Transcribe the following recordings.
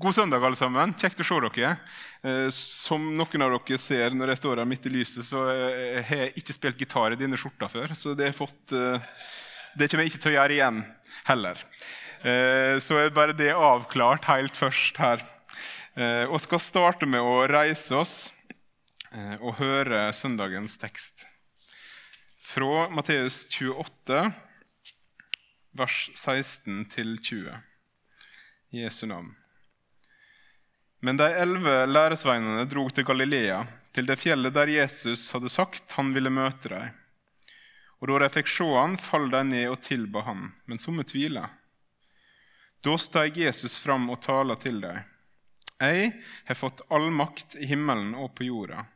God søndag, alle sammen. Kjekt å se dere. Eh, som noen av dere ser når jeg står her midt i lyset, så eh, har jeg ikke spilt gitar i dine skjorta før. Så det, fått, eh, det kommer jeg ikke til å gjøre igjen heller. Så er bare det avklart helt først her. Og skal starte med å reise oss og høre søndagens tekst. Fra Matteus 28, vers 16 til 20. Jesu navn. Men de elleve læresveinene drog til Galilea, til det fjellet der Jesus hadde sagt han ville møte dem. Og da de fikk se han, falt de ned og tilba han, men somme tvila. Da steg Jesus fram og tala til dem. Jeg har fått all makt i himmelen og på jorda.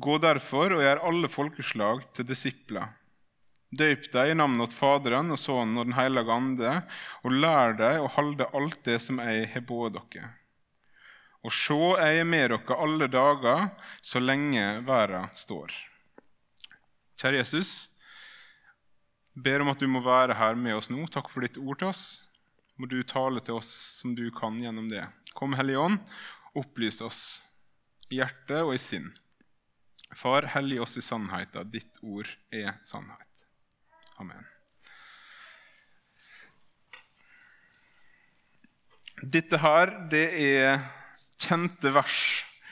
Gå derfor og gjør alle folkeslag til disipler. Døyp deg i navnet åt Faderen og Sønnen og Den hellige ande, og lær deg å holde alt det som jeg har båret dere. Og sjå, jeg er med dere alle dager så lenge verden står. Kjære Jesus, ber om at du må være her med oss nå. Takk for ditt ord til oss. Må du tale til oss som du kan gjennom det. Kom, Hellige Ånd, opplys oss i hjerte og i sinn. Far, hellig oss i sannheten. Ditt ord er sannhet. Amen. Dette her, det er kjente vers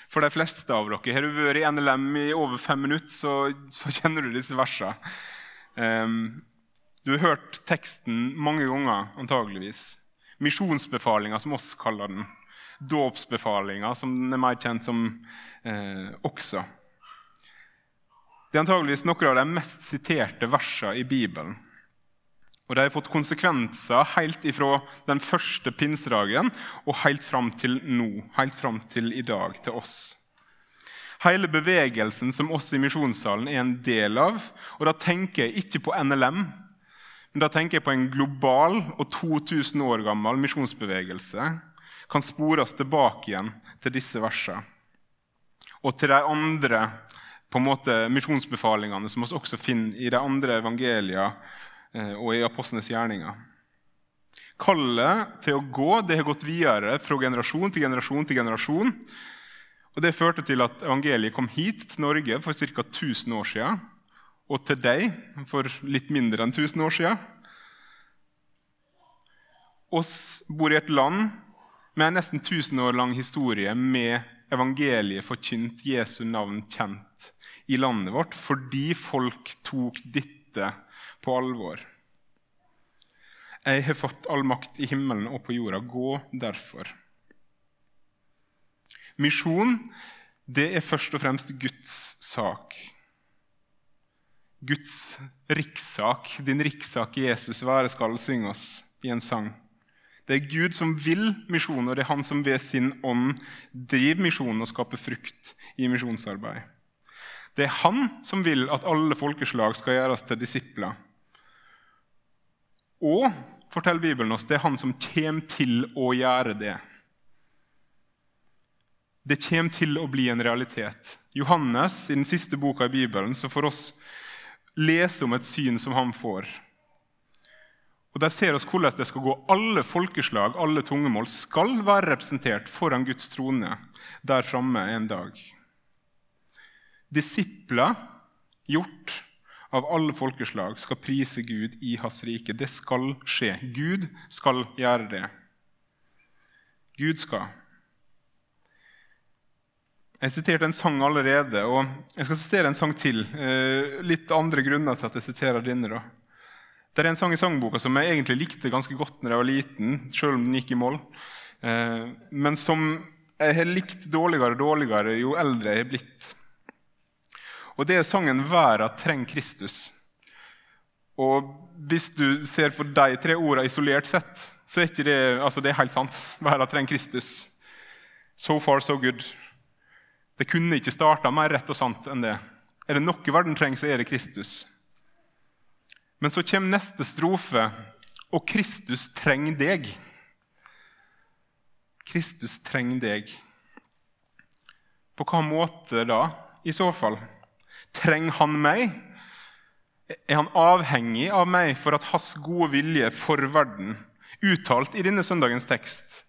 for de fleste av dere. Har du vært i NLM i over fem minutter, så, så kjenner du disse versene. Um, du har hørt teksten mange ganger, antageligvis. Misjonsbefalinga, som oss kaller den. Dåpsbefalinga, som den er mer kjent som eh, også. Det er antageligvis noen av de mest siterte versene i Bibelen. Og det har fått konsekvenser helt ifra den første pinsedagen og helt fram til nå, helt fram til i dag, til oss. Hele bevegelsen som oss i Misjonssalen er en del av. Og da tenker jeg ikke på NLM, men da tenker jeg på en global og 2000 år gammel misjonsbevegelse. Kan spores tilbake igjen til disse versene. Og til de andre på en måte misjonsbefalingene som vi også finner i de andre evangeliene og i apostlenes gjerninger. Kallet til å gå det har gått videre fra generasjon til generasjon til generasjon. Og Det førte til at evangeliet kom hit til Norge for ca. 1000 år siden. Og til deg for litt mindre enn 1000 år siden. Oss bor i et land med en nesten 1000 år lang historie med evangeliet forkynt, Jesu navn kjent, i landet vårt fordi folk tok dette på alvor. Jeg har fått all makt i himmelen og på jorda. Gå derfor. Misjon det er først og fremst Guds sak. Guds rikssak, din rikssak i Jesus, være skal synge oss i en sang. Det er Gud som vil misjon, og det er Han som ved sin ånd driver misjonen og skaper frukt i misjonsarbeid. Det er Han som vil at alle folkeslag skal gjøres til disipler. Og forteller Bibelen oss, det er han som kommer til å gjøre det. Det kommer til å bli en realitet. Johannes i den siste boka i Bibelen så får oss lese om et syn som han får. Og Der ser oss hvordan det skal gå. Alle folkeslag, alle tungemål, skal være representert foran Guds trone der framme en dag. Disipler gjort av alle folkeslag skal prise Gud i hans rike. Det skal skje. Gud skal gjøre det. Gud skal. Jeg siterte en sang allerede, og jeg skal sitere en sang til. Eh, litt andre grunner til at jeg siterer denne. Det er en sang i sangboka som jeg egentlig likte ganske godt når jeg var liten, selv om den gikk i mål. Eh, men som jeg har likt dårligere og dårligere jo eldre jeg har blitt. Og det er sangen 'Verda trenger Kristus'. Og hvis du ser på de tre ordene isolert sett, så er ikke det, altså det er helt sant. Verda trenger Kristus. So far, so good. Det kunne ikke starta mer rett og sant enn det. Er det noe verden trenger, så er det Kristus. Men så kommer neste strofe, og Kristus trenger deg. Kristus trenger deg. På hva måte da, i så fall? Trenger han meg? Er han avhengig av meg for at hans gode vilje for verden, uttalt i denne søndagens tekst,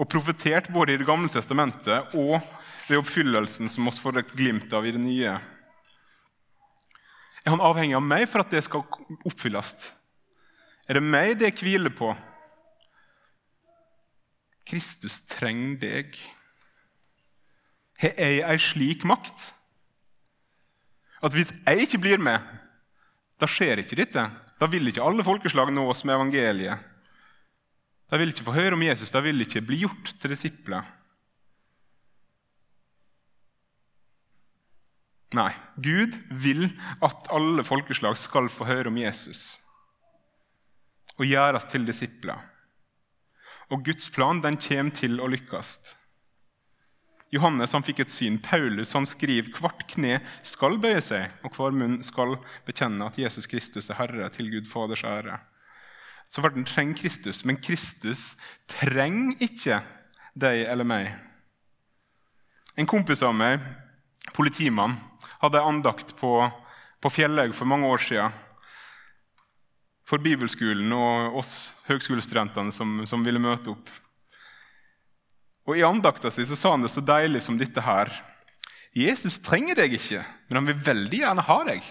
og profetert både i Det gamle testamentet og ved oppfyllelsen som vi får et glimt av i det nye. Er han avhengig av meg for at det skal oppfylles? Er det meg det hviler på? Kristus trenger deg. Har jeg ei slik makt at hvis jeg ikke blir med, da skjer ikke dette? Da vil ikke alle folkeslag nås med evangeliet. De vil ikke få høre om Jesus, de vil ikke bli gjort til disipler. Nei, Gud vil at alle folkeslag skal få høre om Jesus og gjøres til disipler. Og Guds plan den kommer til å lykkes. Johannes han fikk et syn. Paulus han skriver hvert kne skal bøye seg, og hver munn skal bekjenne at Jesus Kristus er Herre til Gud Faders ære. Så verden trenger Kristus, men Kristus trenger ikke deg eller meg. En kompis av meg, politimann, hadde andakt på, på Fjellhaug for mange år siden. For bibelskolen og oss høgskolestudentene som, som, ville møte opp. Og I andakta si så sa han det så deilig som dette her. Jesus trenger deg ikke, men han vil veldig gjerne ha deg.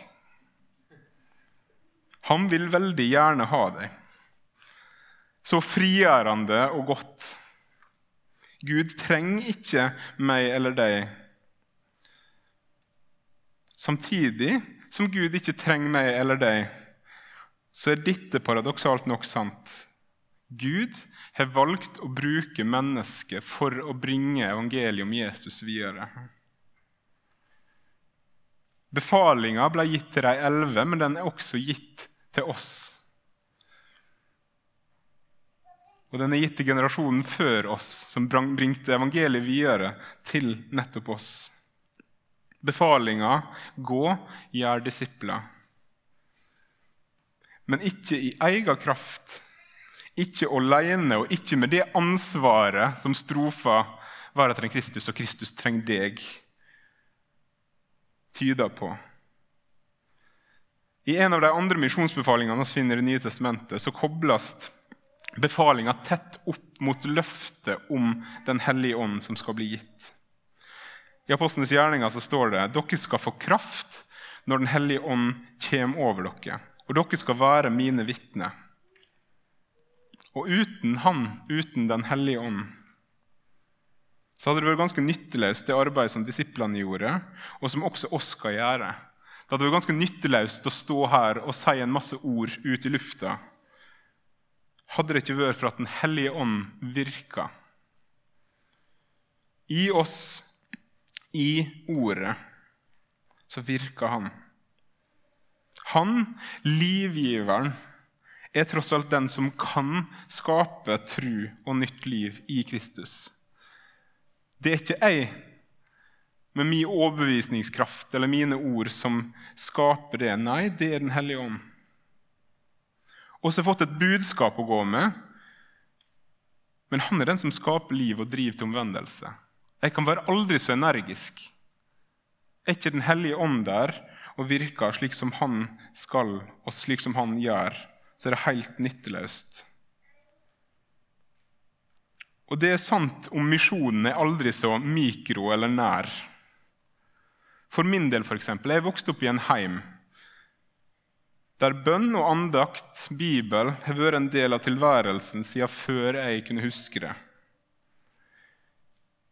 Han vil veldig gjerne ha deg. Så frigjørende og godt. Gud trenger ikke meg eller deg Samtidig som Gud ikke trenger meg eller deg, så er dette paradoksalt nok sant. Gud har valgt å bruke mennesket for å bringe evangeliet om Jesus videre. Befalinga ble gitt til de elleve, men den er også gitt til oss. Og den er gitt til generasjonen før oss, som bringte evangeliet videre til nettopp oss. Befalinga 'gå, gjør disipler'. Men ikke i egen kraft, ikke alene og ikke med det ansvaret som strofa 'Vær trenger en Kristus, og Kristus trenger deg' tyder på. I en av de andre misjonsbefalingene vi finner i Nye testamentet, så kobles befalinga tett opp mot løftet om Den hellige ånd som skal bli gitt. I Apostlenes gjerninger så står det dere skal få kraft når Den hellige ånd kommer over dere. Og dere skal være mine vitner. Og uten Han, uten Den hellige ånd, så hadde det vært ganske nytteløst det arbeidet som disiplene gjorde, og som også oss skal gjøre. Det hadde vært ganske nytteløst å stå her og si en masse ord ut i lufta. Hadde det ikke vært for at Den hellige ånd virka. I oss i ordet, så virka han. Han, livgiveren, er tross alt den som kan skape tru og nytt liv i Kristus. Det er ikke jeg med min overbevisningskraft eller mine ord som skaper det. Nei, det er Den hellige ånd. Og så har jeg fått et budskap å gå med, men han er den som skaper liv og driver til omvendelse. Jeg kan være aldri så energisk. Er ikke Den hellige ånd der og virker slik som han skal, og slik som han gjør, så er det helt nytteløst. Og det er sant om misjonen er aldri så mikro eller nær. For min del, f.eks. Jeg vokste opp i en heim der bønn og andakt, Bibel, har vært en del av tilværelsen siden før jeg kunne huske det.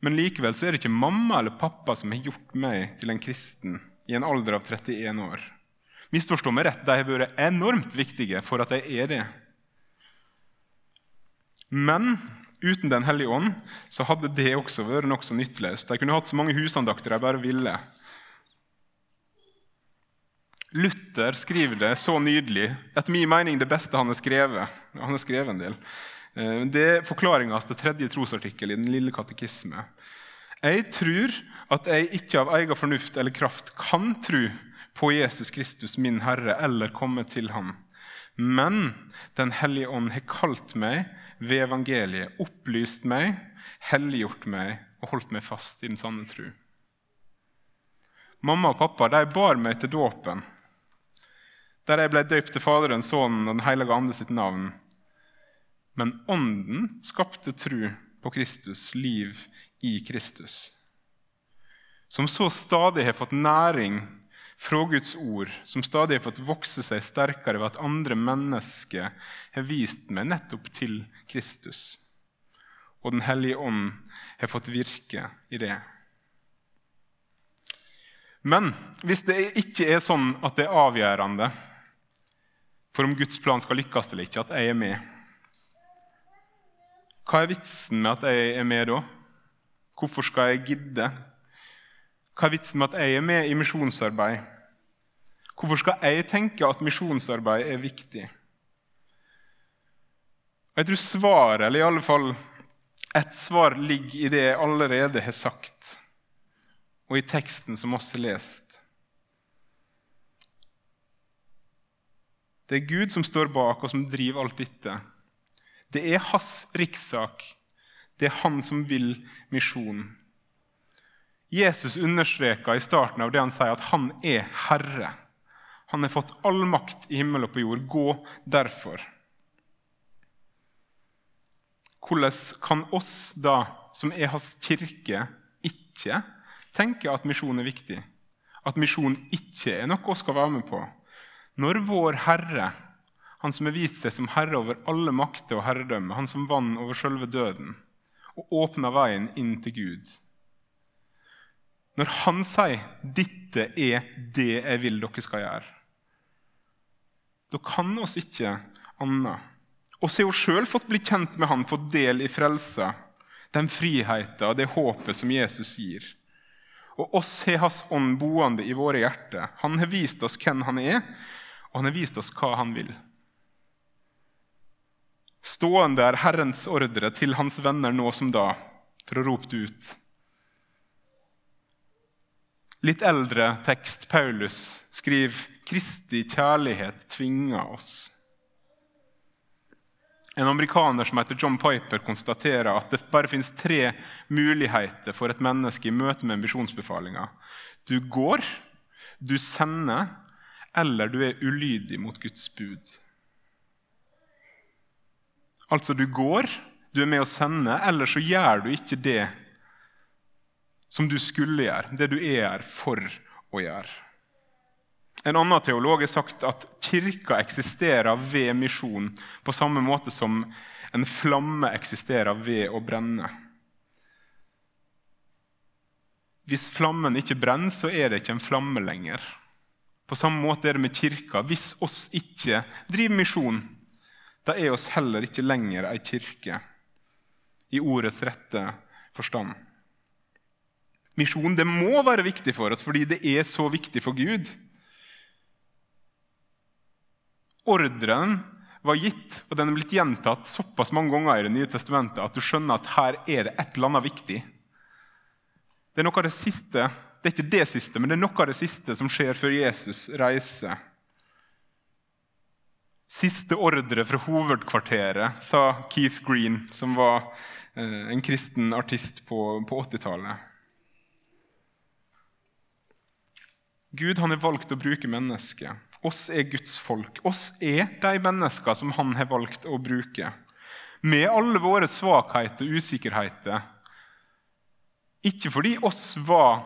Men likevel er det ikke mamma eller pappa som har gjort meg til en kristen i en alder av 31 år. Misforstå meg rett, de har vært enormt viktige for at jeg er det. Men uten Den hellige ånd så hadde det også vært nokså nytteløst. De kunne hatt så mange husandakter de bare ville. Luther skriver det så nydelig, etter min mening det beste han har skrevet. Han har skrevet en del. Eh, det er forklaringa til tredje trosartikkel i Den lille katekisme. Jeg tror at jeg ikke av egen fornuft eller kraft kan tro på Jesus Kristus, min Herre, eller komme til Ham. Men Den hellige ånd har kalt meg ved evangeliet, opplyst meg, helliggjort meg og holdt meg fast i den sanne tru. Mamma og pappa de bar meg til dåpen, der jeg ble døpt til Faderen, Sønnen og Den hellige ande sitt navn. Men Ånden skapte tru på Kristus, liv i Kristus. Som så stadig har fått næring fra Guds ord, som stadig har fått vokse seg sterkere ved at andre mennesker har vist meg nettopp til Kristus. Og Den hellige ånd har fått virke i det. Men hvis det ikke er sånn at det er avgjørende for om Guds plan skal lykkes eller ikke, at jeg er med, hva er vitsen med at jeg er med da? Hvorfor skal jeg gidde? Hva er vitsen med at jeg er med i misjonsarbeid? Hvorfor skal jeg tenke at misjonsarbeid er viktig? Jeg tror svaret, eller i alle fall et svar, ligger i det jeg allerede har sagt, og i teksten som også er lest. Det er Gud som står bak, og som driver alt dette. Det er hans rikssak. Det er han som vil misjonen. Jesus understreker i starten av det han sier, at han er herre. Han har fått all makt i himmel og på jord. Gå derfor. Hvordan kan oss da, som er hans kirke, ikke tenke at misjon er viktig? At misjon ikke er noe vi skal være med på? Når vår Herre han som har vist seg som herre over alle makter og herredømme, han som vant over selve døden og åpna veien inn til Gud. Når han sier 'dette er det jeg vil dere skal gjøre', da kan oss ikke annet. Vi har jo sjøl fått bli kjent med han, fått del i frelsa, den friheten og det håpet som Jesus gir. Og oss har Hans ånd boende i våre hjerter. Han har vist oss hvem han er, og han har vist oss hva han vil. Stående er Herrens ordre til hans venner nå som da, for å rope det ut. Litt eldre tekst, Paulus, skriver Kristi kjærlighet tvinger oss. En amerikaner som heter John Piper, konstaterer at det bare finnes tre muligheter for et menneske i møte med misjonsbefalinga. Du går, du sender, eller du er ulydig mot Guds bud. Altså, du går, du er med å sende, eller så gjør du ikke det som du skulle gjøre, det du er her for å gjøre. En annen teolog har sagt at kirka eksisterer ved misjon på samme måte som en flamme eksisterer ved å brenne. Hvis flammen ikke brenner, så er det ikke en flamme lenger. På samme måte er det med kirka. Hvis oss ikke driver misjon, da er oss heller ikke lenger ei kirke i ordets rette forstand. Misjon det må være viktig for oss fordi det er så viktig for Gud. Ordren var gitt, og den er blitt gjentatt såpass mange ganger i Det nye testamentet at du skjønner at her er det et eller annet viktig. Det er noe av det siste, det er ikke det siste, men det er noe av det siste som skjer før Jesus reiser Siste ordre fra hovedkvarteret, sa Keith Green, som var eh, en kristen artist på, på 80-tallet. Gud han har valgt å bruke mennesket. Oss er Guds folk. Oss er de mennesker som han har valgt å bruke. Med alle våre svakheter og usikkerheter. Ikke fordi oss var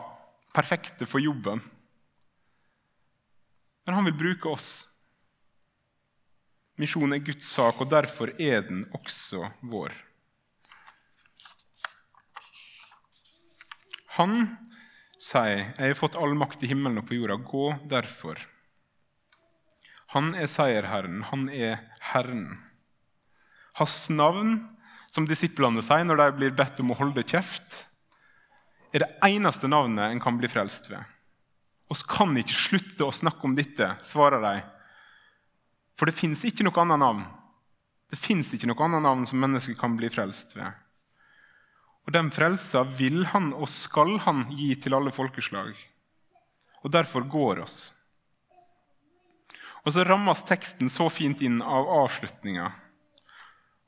perfekte for jobben, men han vil bruke oss Misjonen er Guds sak, og derfor er den også vår. Han sier, 'Jeg har fått all makt i himmelen og på jorda. Gå derfor.' Han er seierherren. Han er Herren. Hans navn, som disiplene sier når de blir bedt om å holde kjeft, er det eneste navnet en kan bli frelst ved. Vi kan ikke slutte å snakke om dette, svarer de for det fins ikke noe annet navn. Det fins ikke noe annet navn som mennesker kan bli frelst ved. Og den frelsa vil han og skal han gi til alle folkeslag. Og derfor går oss. Og så rammes teksten så fint inn av avslutninga.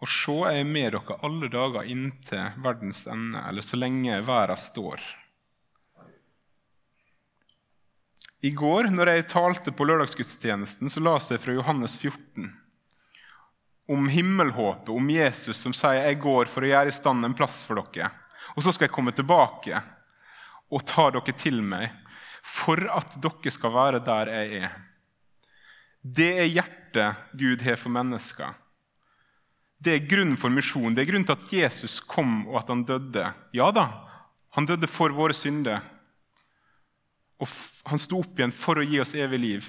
Og jeg er med dere alle dager inntil verdens ende, eller så lenge verden står. I går når jeg talte på lørdagsgudstjenesten, så la jeg fra Johannes 14. om himmelhåpet, om Jesus som sier 'Jeg går for å gjøre i stand en plass for dere', og så skal jeg komme tilbake og ta dere til meg for at dere skal være der jeg er. Det er hjertet Gud har for mennesker. Det er grunnen for misjonen. Det er grunnen til at Jesus kom og at han døde. Ja da, han døde for våre synder. Og han sto opp igjen for å gi oss evig liv.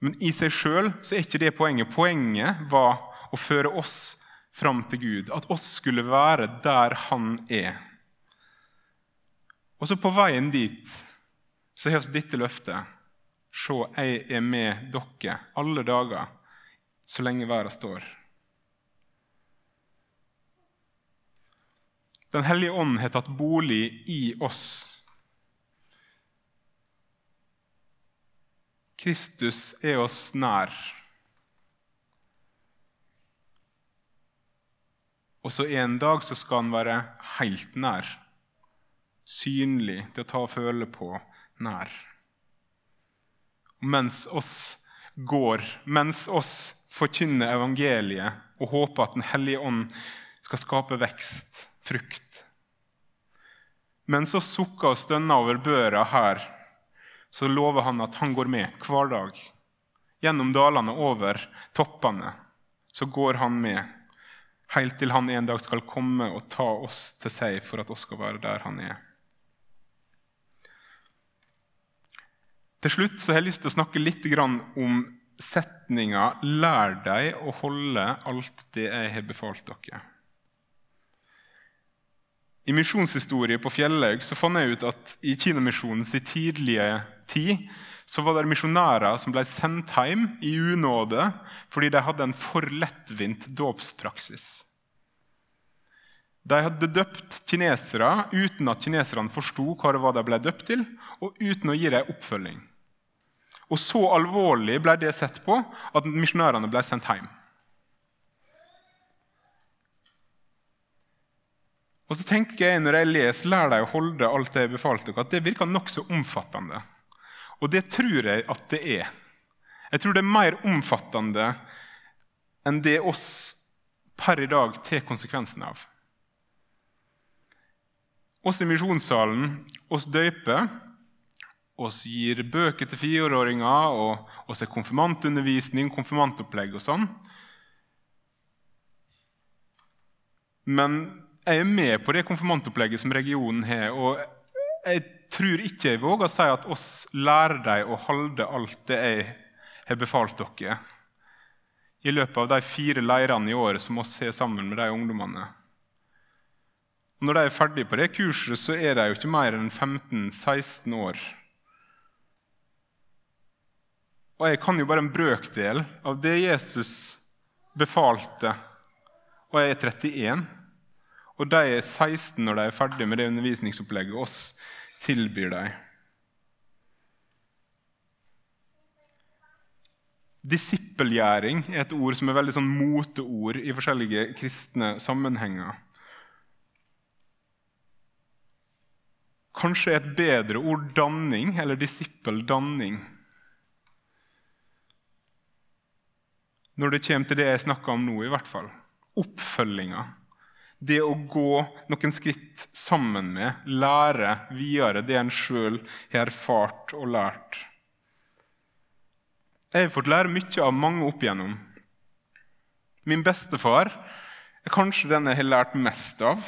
Men i seg sjøl er ikke det poenget. Poenget var å føre oss fram til Gud. At oss skulle være der han er. Og så på veien dit så har vi dette løftet. Se, jeg er med dere alle dager så lenge verden står. Den hellige ånd har tatt bolig i oss. Kristus er oss nær. Og så en dag så skal han være helt nær. Synlig, til å ta og føle på, nær. Og mens oss går, mens oss forkynner evangeliet og håper at Den hellige ånd skal skape vekst, frukt. Mens oss sukker og stønner over børa her, så lover han at han går med hver dag. Gjennom dalene, over toppene, så går han med helt til han en dag skal komme og ta oss til seg for at oss skal være der han er. Til slutt så har jeg lyst til å snakke litt om setninga 'Lær deg å holde alt det jeg har befalt dere'. I misjonshistorie på Fjellhaug fant jeg ut at i Kinamisjonens tidlige tid så var det misjonærer som ble sendt hjem i unåde fordi de hadde en for lettvint dåpspraksis. De hadde døpt kinesere uten at kineserne forsto hva det var de ble døpt til, og uten å gi dem oppfølging. Og Så alvorlig ble det sett på at misjonærene ble sendt hjem. Og så tenker jeg når jeg leser 'Lær deg å holde alt jeg befalte dere', at det virker nokså omfattende. Og det tror jeg at det er. Jeg tror det er mer omfattende enn det oss per i dag tar konsekvensen av. Oss i misjonssalen, oss døyper, oss gir bøker til fireåringer, og oss har konfirmantundervisning, konfirmantopplegg og sånn. Men jeg er med på det konfirmantopplegget som regionen har. og jeg tror ikke jeg våger å si at oss lærer dem å holde alt det jeg har befalt dere, i løpet av de fire leirene i året som oss har sammen med de ungdommene. Når de er ferdige på det kurset, så er de jo ikke mer enn 15-16 år. Og jeg kan jo bare en brøkdel av det Jesus befalte, og jeg er 31. Og de er 16 når de er ferdige med det undervisningsopplegget oss tilbyr deg. Disippelgjæring er et ord som er veldig sånn moteord i forskjellige kristne sammenhenger. Kanskje et bedre ord danning, eller disippeldanning. Når det kommer til det jeg snakker om nå, i hvert fall. Oppfølginga det å gå noen skritt sammen med, lære videre det en sjøl har erfart og lært. Jeg har fått lære mye av mange opp igjennom. Min bestefar er kanskje den jeg har lært mest av.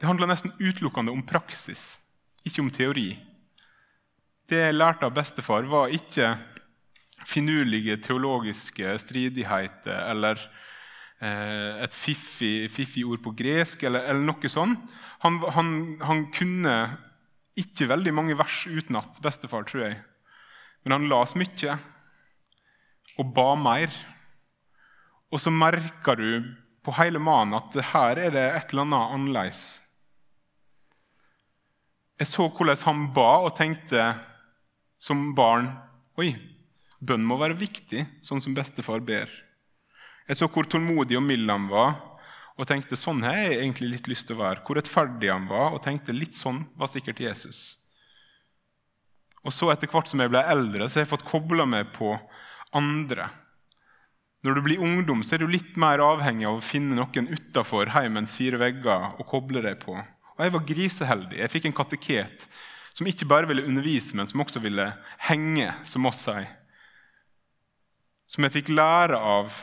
Det handler nesten utelukkende om praksis, ikke om teori. Det jeg lærte av bestefar, var ikke finurlige teologiske stridigheter eller eh, et fiffig, fiffig, ord på gresk eller, eller noe sånt. Han, han, han, kunne ikke veldig mange vers utenat, bestefar, tror jeg. Men han las mye og ba mer. Og så merker du på hele mannen at her er det et eller annet annerledes. Jeg så hvordan han ba og tenkte som barn Oi, Bønn må være viktig, sånn som bestefar ber. Jeg så hvor tålmodig og mild han var, og tenkte sånn har jeg egentlig litt lyst til å være. Hvor rettferdig han var, og tenkte litt sånn var sikkert Jesus. Og så etter hvert som jeg ble eldre, så har jeg fått kobla meg på andre. Når du blir ungdom, så er du litt mer avhengig av å finne noen utafor heimens fire vegger å koble deg på. Og jeg var griseheldig. Jeg fikk en kateket som ikke bare ville undervise, men som også ville henge, som oss sier. Som jeg fikk lære av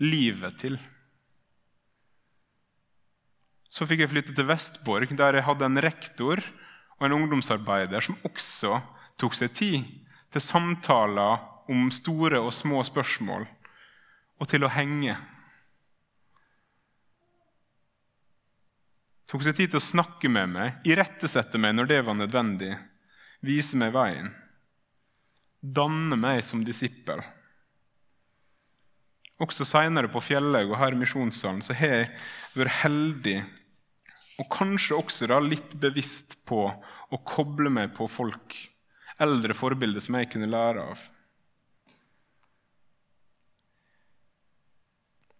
livet til. Så fikk jeg flytte til Vestborg, der jeg hadde en rektor og en ungdomsarbeider som også tok seg tid til samtaler om store og små spørsmål, og til å henge. Tok seg tid til å snakke med meg, irettesette meg når det var nødvendig, vise meg veien. Danne meg som disippel. Også seinere på Fjellhaug og her i Misjonssalen så har jeg vært heldig og kanskje også da litt bevisst på å koble meg på folk, eldre forbilder som jeg kunne lære av.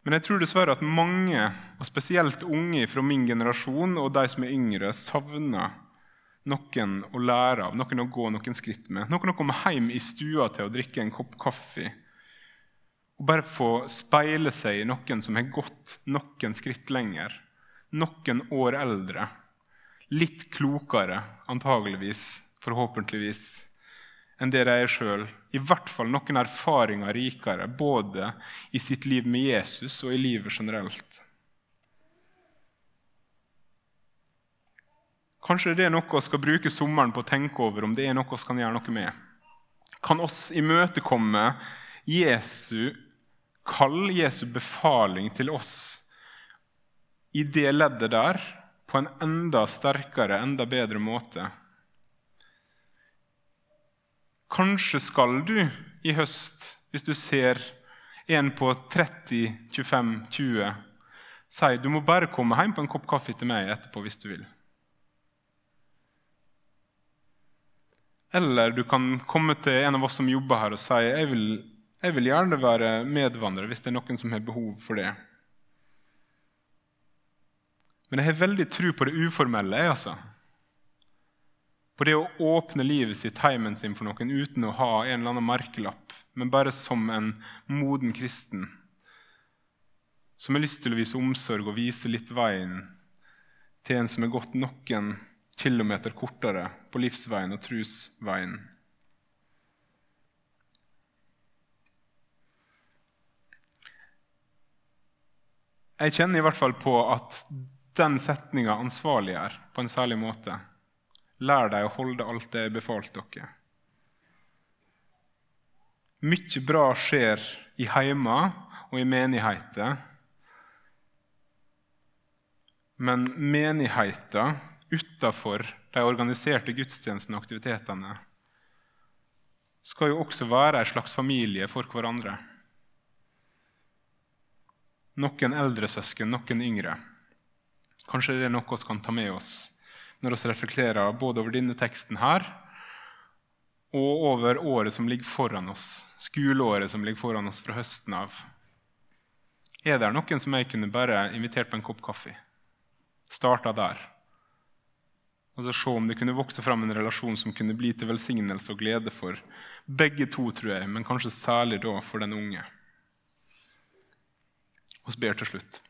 Men jeg tror dessverre at mange, og spesielt unge fra min generasjon og de som er yngre, savner noen å lære av, noen å gå noen skritt med. Noen å komme hjem i stua til å drikke en kopp kaffe. Og bare få speile seg i noen som har gått noen skritt lenger. Noen år eldre. Litt klokere, antageligvis, forhåpentligvis enn det de er sjøl. I hvert fall noen erfaringer rikere, både i sitt liv med Jesus og i livet generelt. Kanskje det er noe vi skal bruke sommeren på å tenke over om det er noe vi kan gjøre noe med. Kan oss imøtekomme Jesu kall, Jesu befaling til oss i det leddet der på en enda sterkere, enda bedre måte? Kanskje skal du i høst, hvis du ser en på 30, 25, 20, si du må bare komme hjem på en kopp kaffe til meg etterpå hvis du vil. Eller du kan komme til en av oss som jobber her og si jeg vil, jeg vil gjerne være medvandrer hvis det er noen som har behov for det. Men jeg har veldig tro på det uformelle. jeg altså. På det å åpne livet sitt, heimen sin, for noen uten å ha en eller annen merkelapp, men bare som en moden kristen som har lyst til å vise omsorg og vise litt veien til en som har gått noen kilometer kortere på livsveien og trusveien. Jeg kjenner i hvert fall på at den setninga ansvarliggjør på en særlig måte. Lær deg å holde alt det jeg befalte dere. Mye bra skjer i heimer og i menigheter. Men menigheter utafor de organiserte gudstjenestene og aktivitetene skal jo også være en slags familie for hverandre. Noen eldre søsken, noen yngre. Kanskje det er noe vi kan ta med oss når vi reflekterer både over denne teksten her og over året som ligger foran oss, skoleåret som ligger foran oss fra høsten av. Er det noen som jeg kunne bare invitert på en kopp kaffe? Starta der. Og så Se om det kunne vokse fram en relasjon som kunne bli til velsignelse og glede for begge to, tror jeg, men kanskje særlig da for den unge. Vi ber til slutt.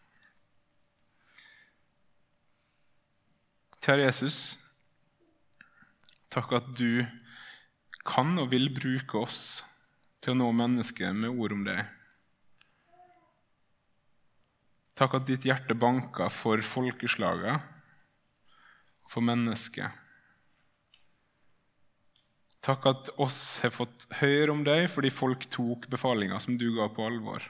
Kjære Jesus, takk at du kan og vil bruke oss til å nå mennesker med ord om deg. Takk at ditt hjerte banker for folkeslaget og for mennesket. Takk at oss har fått høre om deg fordi folk tok befalinga som du ga på alvor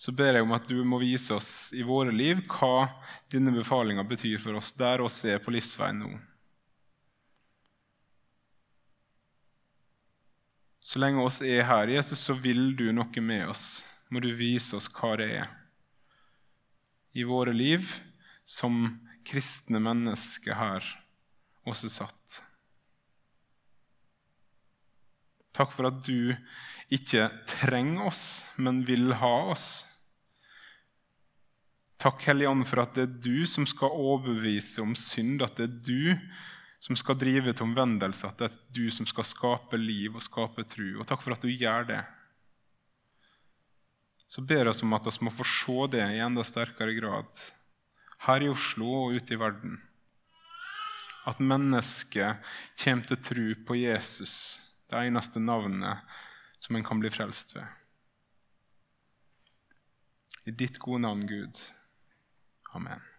så ber jeg om at du må vise oss i våre liv hva denne befalinga betyr for oss der oss er på livsveien nå. Så lenge oss er her, Jesus, så vil du noe med oss. Må du vise oss hva det er i våre liv som kristne mennesker her også satt. Takk for at du ikke trenger oss, men vil ha oss. Takk, Hellige Ånd, for at det er du som skal overbevise om synd, at det er du som skal drive til omvendelse, at det er du som skal skape liv og skape tro. Og takk for at du gjør det. Så ber jeg oss om at vi må få se det i enda sterkere grad her i Oslo og ute i verden. At mennesket kommer til tro på Jesus, det eneste navnet som en kan bli frelst ved. I ditt gode navn, Gud. Amen.